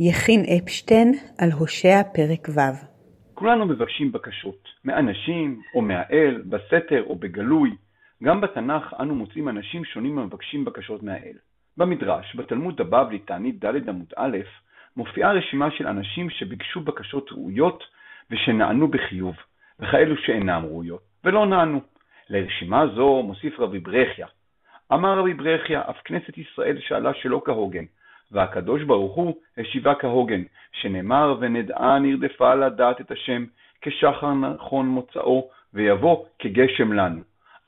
יכין אפשטיין על הושע פרק ו' כולנו מבקשים בקשות, מאנשים או מהאל, בסתר או בגלוי. גם בתנ"ך אנו מוצאים אנשים שונים המבקשים בקשות מהאל. במדרש, בתלמוד הבבלי, תענית ד' עמוד א', מופיעה רשימה של אנשים שביקשו בקשות ראויות ושנענו בחיוב, וכאלו שאינם ראויות, ולא נענו. לרשימה זו מוסיף רבי ברכיה. אמר רבי ברכיה, אף כנסת ישראל שאלה שלא כהוגן, והקדוש ברוך הוא השיבה כהוגן, שנאמר ונדעה נרדפה לדעת את השם, כשחר נכון מוצאו, ויבוא כגשם לנו.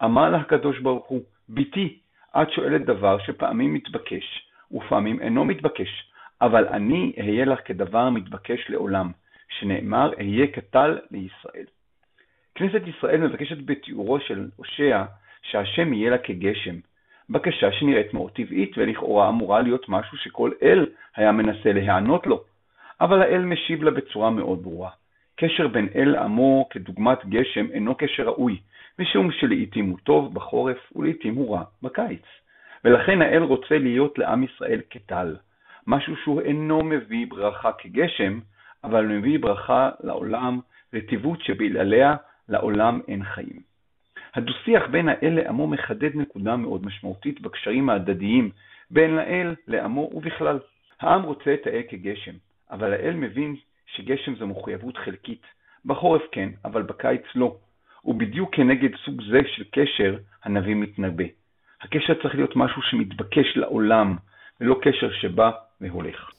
אמר לה הקדוש ברוך הוא, בתי, את שואלת דבר שפעמים מתבקש, ופעמים אינו מתבקש, אבל אני אהיה לך כדבר מתבקש לעולם, שנאמר אהיה כטל לישראל. כנסת ישראל מבקשת בתיאורו של הושע שהשם יהיה לה כגשם, בקשה שנראית מאוד טבעית ולכאורה אמורה להיות משהו שכל אל היה מנסה להיענות לו, אבל האל משיב לה בצורה מאוד ברורה. קשר בין אל עמו כדוגמת גשם אינו קשר ראוי, משום שלעיתים הוא טוב בחורף ולעיתים הוא רע בקיץ. ולכן האל רוצה להיות לעם ישראל כטל, משהו שהוא אינו מביא ברכה כגשם, אבל מביא ברכה לעולם, רטיבות שבלעליה לעולם אין חיים. הדו-שיח בין האל לעמו מחדד נקודה מאוד משמעותית בקשרים ההדדיים בין לאל לעמו ובכלל. העם רוצה את האל כגשם, אבל האל מבין שגשם זו מחויבות חלקית. בחורף כן, אבל בקיץ לא. ובדיוק כנגד סוג זה של קשר, הנביא מתנבא. הקשר צריך להיות משהו שמתבקש לעולם, ולא קשר שבא והולך.